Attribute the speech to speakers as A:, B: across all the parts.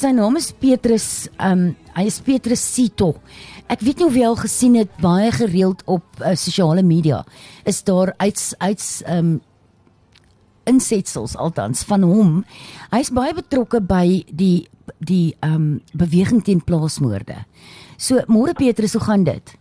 A: Sy naam is Petrus, um hy is Petrus Sito. Ek weet nie of jy al gesien het baie gereeld op uh, sosiale media. Is daar uits uits um insetsels althans van hom. Hy's baie betrokke by die die um beweging teen plaasmoorde. So môre Petrus, hoe gaan dit?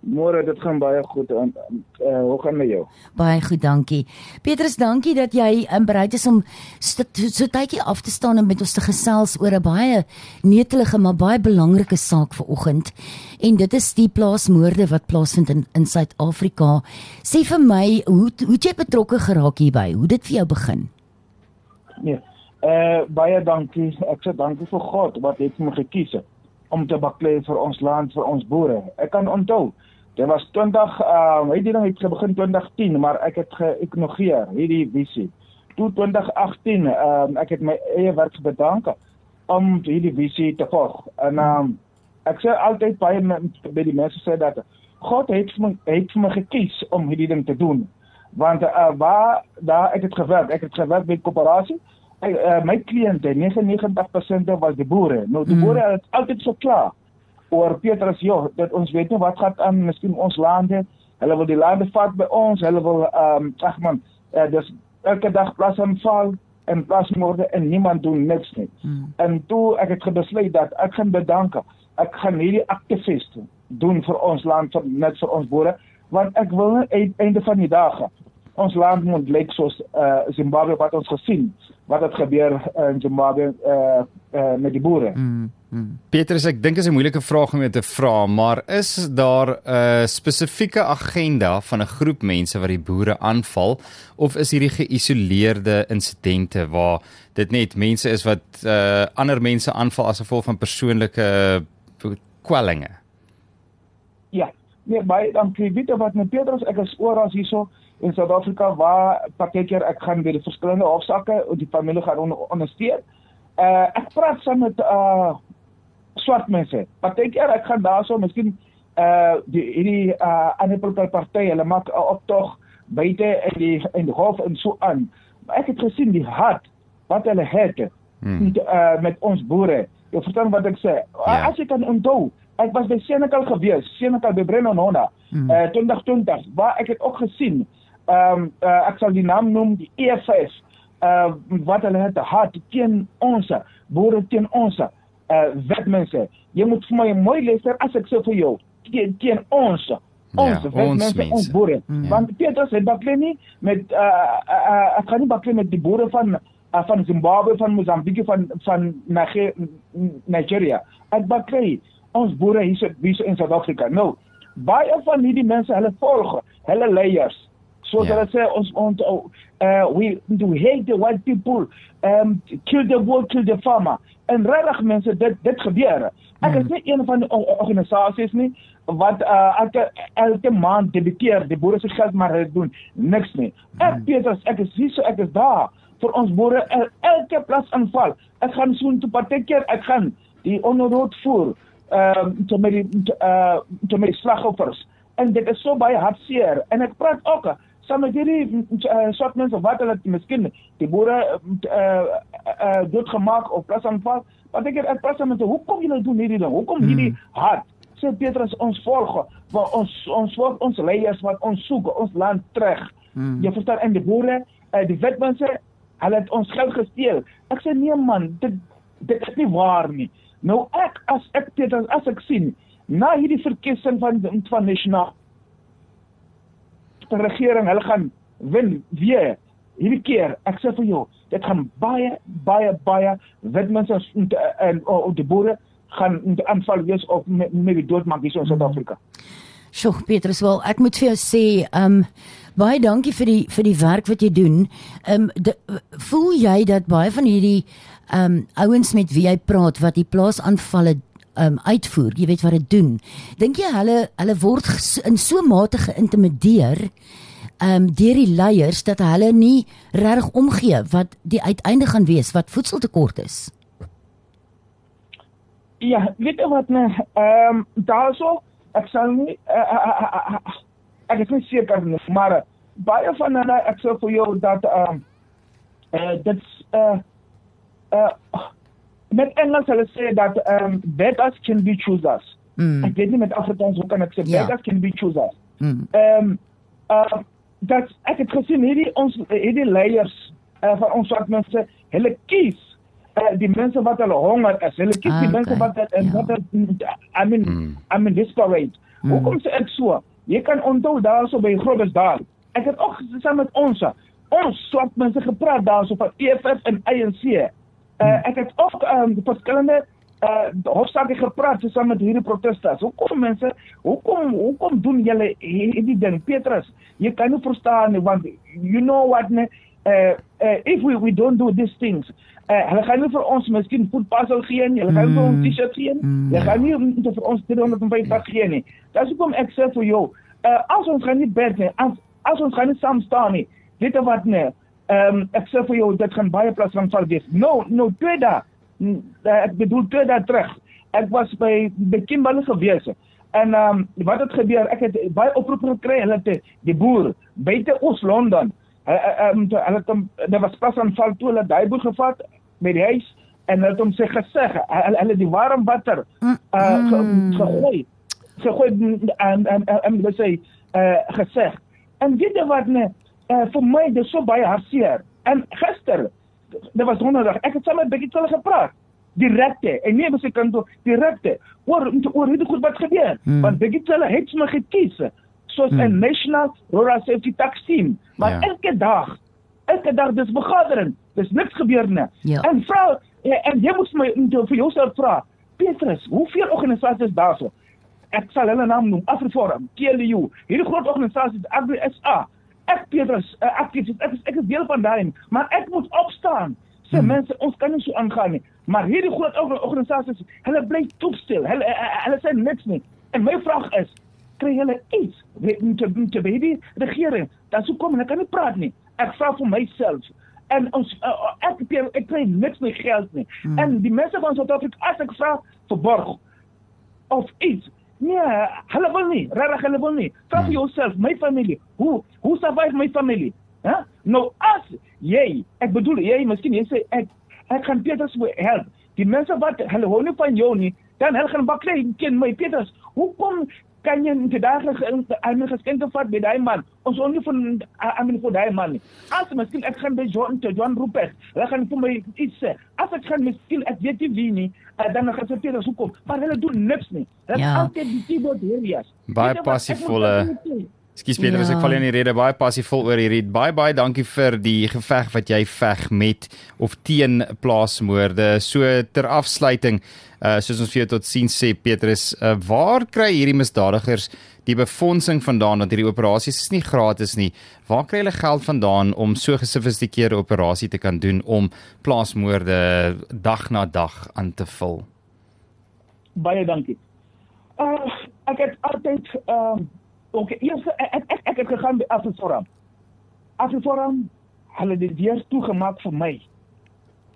B: Môre, dit gaan baie goed. En uh, hoe gaan met jou?
A: Baie goed, dankie. Petrus, dankie dat jy um, bereid is om so, so tydjie af te staan en met ons te gesels oor 'n baie netelige maar baie belangrike saak vir oggend. En dit is die plaasmoorde wat plaasvind in in Suid-Afrika. Sê vir my, hoe hoe het jy betrokke geraak hierby? Hoe dit vir jou begin?
B: Nee. Uh baie dankie. Ek sê dankie vir God wat het my gekies om te baklei vir ons land, vir ons boere. Ek kan onthou Dit was 20 ehm uh, hierdie ding het begin 2010, maar ek het geïgnoreer hierdie visie. Toe 2018 ehm um, ek het my eie werk bedank om hierdie visie te volg. En ehm um, ek sê altyd baie by die mense sê dat God het my het my gekies om hierdie ding te doen. Want uh, waar daar ek het gewerk, ek het gewerk by 'n koöperasie. Uh, my kliënte 99% was die boere. Nou die mm. boere het altyd so klaar oor Petrus joh dat ons weet nie wat gaan aan miskien ons lande hulle wil die lande vat by ons hulle wil ehm um, ag man uh, dis elke dag plaas aanval en plaas moorde en niemand doen niks nie hmm. en toe ek het besluit dat ek gaan bedank ek gaan hierdie aktiviste doen vir ons land vir net vir ons boere want ek wil net einde van die dag ons land moet lyk soos uh, Zimbabwe wat ons gesien wat het gebeur in Zimbabwe uh, uh, met die boere. Mm,
C: Petrus, ek dink is 'n moeilike vraag om te vra, maar is daar 'n spesifieke agenda van 'n groep mense wat die boere aanval of is hierdie geïsoleerde insidente waar dit net mense is wat uh, ander mense aanval as gevolg van persoonlike kwellinge?
B: Ja, nee, baie dankie. Jy wat met Petrus, ek is oral hierso in Suid-Afrika waar partykeer ek gaan by die verskillende hofsaake en die familie gaan on ondersteun. Uh ek praat saam met uh swart mense. Partykeer ek gaan daarso miskien uh die hierdie uh ander party, hulle maak 'n optog buite in die in die hof en so aan. Maar ek het gesien die hart wat hulle het hmm. met uh met ons boere. Jy verstaan wat ek sê? Ja. As jy kan onthou, ek was by Senekal gewees, Senekal by Brenno Nona, hmm. uh 2020, waar ek het ook gesien ehm um, uh, ek sal die naam noem die EFF uh wat hulle het gehad teen ons boere teen ons uh wetmense jy moet vir my mooi luister as ek sê vir jou teen, teen ons ons ja, wetmense ons boere mm. want Petrus het baklei nie met uh, uh, uh ek kan nie baklei met die boere van uh, van Zimbabwe van Mozambique van van Nigeria. Ek baklei ons boere hier hier in Suid-Afrika. Nou baie van hierdie mense hulle volg hulle leiers So yeah. that I say ons ons uh we do hate the white people um kill the bull kill the farmer en regtig mense dit dit gebeur. Ek is mm. nie een van die organisasies nie wat uh elke elke maand debiteer die boere se geld maar hulle doen niks nie. Ek mm. as ek is hier so ek is daar vir ons boere elke plaas aanval. Ek gaan so 'n partykeer ek gaan die onderhoud voer ehm um, te met die uh te met slagoffers en dit is so baie hartseer en ek praat ook saam met hierdie uh, soort mense wat hulle miskien die boere uh, uh, uh, doodgemaak of plaas aanval. Want ek ek praat met hoekom julle doen hierdie ding? Hoekom hierdie hmm. hart? Sê Petrus ons volg, want ons ons volg ons leiers wat ons soek ons land terug. Hmm. Jy verstaan en die boere, uh, die wetmense, hulle het ons geld gesteel. Ek sê nee man, dit dit is nie waar nie. Nou ek as ek Petrus as ek sien na hierdie verkiesing van van nasionaal regering, hulle gaan wen weer. Hierdie keer, ek sê vir jou, dit gaan baie baie baie witmense en en of die boere gaan aanval wees of met die doodmaak hier in Suid-Afrika.
A: Sjoe, Petrus, wel, ek moet vir jou sê, ehm um, baie dankie vir die vir die werk wat jy doen. Ehm um, voel jy dat baie van hierdie ehm um, ouens met wie jy praat wat die plaasaanvalle um, uitvoer, jy weet wat dit doen. Dink jy hulle hulle word in so mate geïntimideer um deur die leiers dat hulle nie reg omgee wat die uiteinde gaan wees wat voedseltekort is?
B: Ja, weet jy wat nee, ehm um, daarso ek sal nie uh, uh, uh, uh, ek is nie seker nie, maar baie van hulle ek sê vir jou dat ehm um, uh, dit's uh uh met Engels hulle sê dat um beggars can be choosers.
A: Mm.
B: Ek weet nie met Afrikaans hoe kan ek sê
A: Ja.
B: beggars can be choosers.
A: Mm.
B: Ehm uh dat ek het gesien hierdie ons hierdie leiers uh, van ons swart mense, hulle kies uh, die mense wat hulle honger is. Hulle kies die
A: Okay,
B: mense wat uh,
A: ja.
B: wat I mean
C: Mm.
B: I mean desperate.
A: Mm.
B: Hoekom sê ek so? Jy kan onthou daarso by Groblersdal. Ek het ook saam met ons ons swart mense gepraat daarso van EFF en ANC. Uh, ek het ook um, verskillende uh hofsaake gepraat saam met hierdie protesters. Hoekom mense, hoekom hoekom doen julle hierdie ding? Petrus, jy kan nie verstaan nie want you know what ne uh, uh if we we don't do these things uh hulle gaan nie vir ons miskien voetpassel gee nie. Hulle gaan nie vir ons
A: Mm.
B: T-shirt gee nie.
A: Mm.
B: Hulle gaan nie vir ons 350 gee nie. Dis hoekom ek sê vir jou, uh as ons gaan nie bed nie, as as ons gaan nie saam staan nie. Weet jy wat nee? Ehm um, ek sê vir jou dit gaan baie plaas van val wees. No, no twee dae. Mm, eh, Ek bedoel twee dae terug. Ek was by by Kimberley gewees. En ehm um, wat het gebeur? Ek het baie oproepe gekry. Hulle het die boer buite Oos-London. Ehm hulle het hom daar was pas aan val toe hulle daai boer gevat by die huis en hulle het hom sê gesê hulle hulle die warm water uh, ge,
A: Mm.
B: gegooi. Gegooi en en en hulle sê uh, gesê. En weet jy wat nee? Uh, vir my dis so baie hartseer. En gister, dit was donderdag, ek het saam met Bekkie hulle gepraat. Direkte en nie was ek kan toe direkte oor oor hoe dit goed wat gebeur.
A: Mm.
B: Want Bekkie hulle het my gekies soos 'n
A: Mm.
B: National Rural Safety Tax Team. Maar
C: Ja.
B: elke dag, elke dag dis vergadering. Dis niks gebeur nie.
A: Ja.
B: En vrou, en jy moet my moet vir jouself vra, Petrus, hoeveel organisasies daarso? Ek sal hulle naam noem, Afriforum, TLU, hierdie groot organisasies, Agri SA. Ek Petrus, uh, aktief, ek is ek is deel van daai, maar ek moet opstaan. Sê
A: Hmm.
B: mense, ons kan nie so aangaan nie. Maar hierdie groot orga- organisasies, hulle bly toepstil. Hulle uh, hulle sê niks nie. En my vraag is, kry hulle iets om te doen te by die regering? Dan sou kom en ek kan nie praat nie. Ek vra vir myself. En ons uh, ek ek, ek kry niks nie geld nie.
A: Hmm.
B: En die mense van Suid-Afrika as ek vra verborg of iets. Nee, hulle wil nie. Regtig hulle wil nie. Vra vir jouself, my familie, hoe hoe survive my familie? Hè? Nou as jy, ek bedoel jy, miskien jy sê ek ek gaan Petrus help. Die mense wat hulle hou nie van jou nie, dan hulle gaan baklei ken my Petrus. Hoekom kan jy nie daag aan 'n geskenke vat by daai man? Ons wil nie van I mean vir daai man nie. As miskien ek gaan by John te John Rupert, hulle gaan vir my iets sê. As ek gaan miskien ek weet nie wie nie, uh, dan gaan sy Petrus hoekom, maar hulle doen niks nie. Hulle
A: Ja.
B: ja. altyd die keyboard areas.
C: Baie
B: Weet jy wat, ek moet
C: passievolle- Ekskuus Petrus,
A: Ja.
C: ek val in die rede baie passievol oor hierdie. Baie baie dankie vir die geveg wat jy veg met of teen plaasmoorde. So ter afsluiting, uh soos ons vir jou tot sien sê Petrus, uh, waar kry hierdie misdadigers die befondsing vandaan want hierdie operasies is nie gratis nie. Waar kry hulle geld vandaan om so gesofistikeerde operasie te kan doen om plaasmoorde dag na dag aan te vul?
B: Baie dankie. Uh ek het altyd ehm uh, okay, eers ek ek, ek, het gegaan by Afriforum. Afriforum hulle het die deur toegemaak vir my.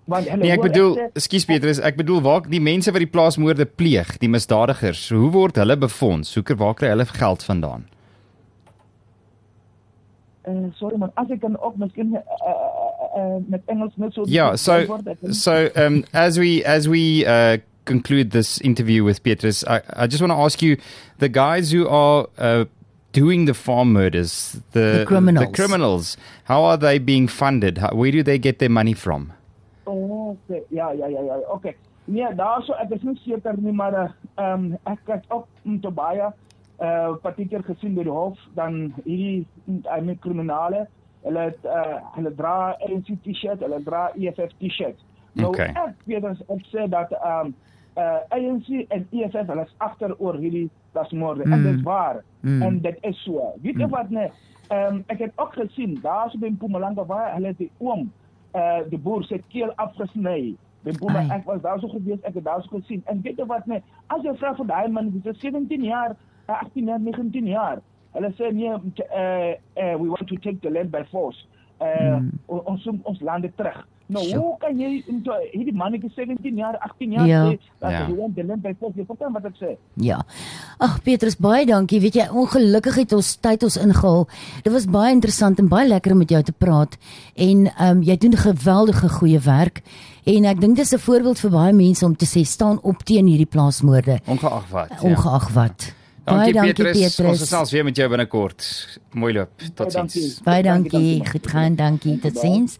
B: Want hulle
C: Nee, ek bedoel, ekskuus Petrus, ek bedoel waar die mense wat die plaasmoorde pleeg, die misdadigers, hoe word hulle befonds? Hoe waar kry hulle geld vandaan?
B: uh, sorry man, as ek kan ook miskien uh, uh, uh, met Engels net so
C: Yeah, so so um as we as we uh conclude this interview with Petrus, I I just want to ask you the guys who are uh doing the farm murders, the
A: The criminals.
C: the criminals, how are they being funded? How, where do they get their money from?
B: Oh, okay. Ja, ja, ja, ja. Okay. Nee, daarso ek is nie seker nie, maar eh, ehm um, ek het ook mm, te baie uh partikeer gesien by die hof dan hierdie uh, met kriminele. Hulle het uh hulle dra ANC T-shirt, hulle dra EFF T-shirt. Nou
C: Okay.
B: ek weet as ek sê dat ehm um, uh ANC en EFF hulle is agter oor hierdie dasmoorde mm. en dit is waar.
A: Mm.
B: En dit is so. Weet jy wat nee? Ehm um, ek het ook gesien daarso by Mpumalanga waar hulle die oom uh die boer se keel afgesny. Mpuma
A: Ai.
B: ek was daar so gewees, ek het daar so gesien. En weet jy wat nee, as jy vra vir daai man, dis 17 jaar, uh, 18 jaar, 19 jaar. Hulle sê nee, uh, uh we want to take the land by force. Uh
A: Mm.
B: on- ons ons lande terug. Nou,
A: Sjoe.
B: hoe kan jy into hierdie mannetjie 17 jaar, 18 jaar
A: Ja.
B: sê dat
C: Ja.
B: hy want land by force? Jy verstaan wat ek sê?
A: Ja. Ag Petrus, baie dankie. Weet jy, ongelukkig het ons tyd ons ingehaal. Dit was baie interessant en baie lekker om met jou te praat. En ehm um, jy doen geweldige goeie werk En ek dink dis 'n voorbeeld vir baie mense om te sê staan op teen hierdie plaasmoorde
C: Ongeag wat. Ja.
A: ongeag wat.
C: Dankie,
A: baie dankie
C: Petrus. Ons
A: Petrus.
C: gesels weer met jou binnekort. Mooi loop. Totsiens.
A: Baie
B: Dankie,
A: dankie.
B: dankie.
A: Goed gaan, dankie. Totsiens.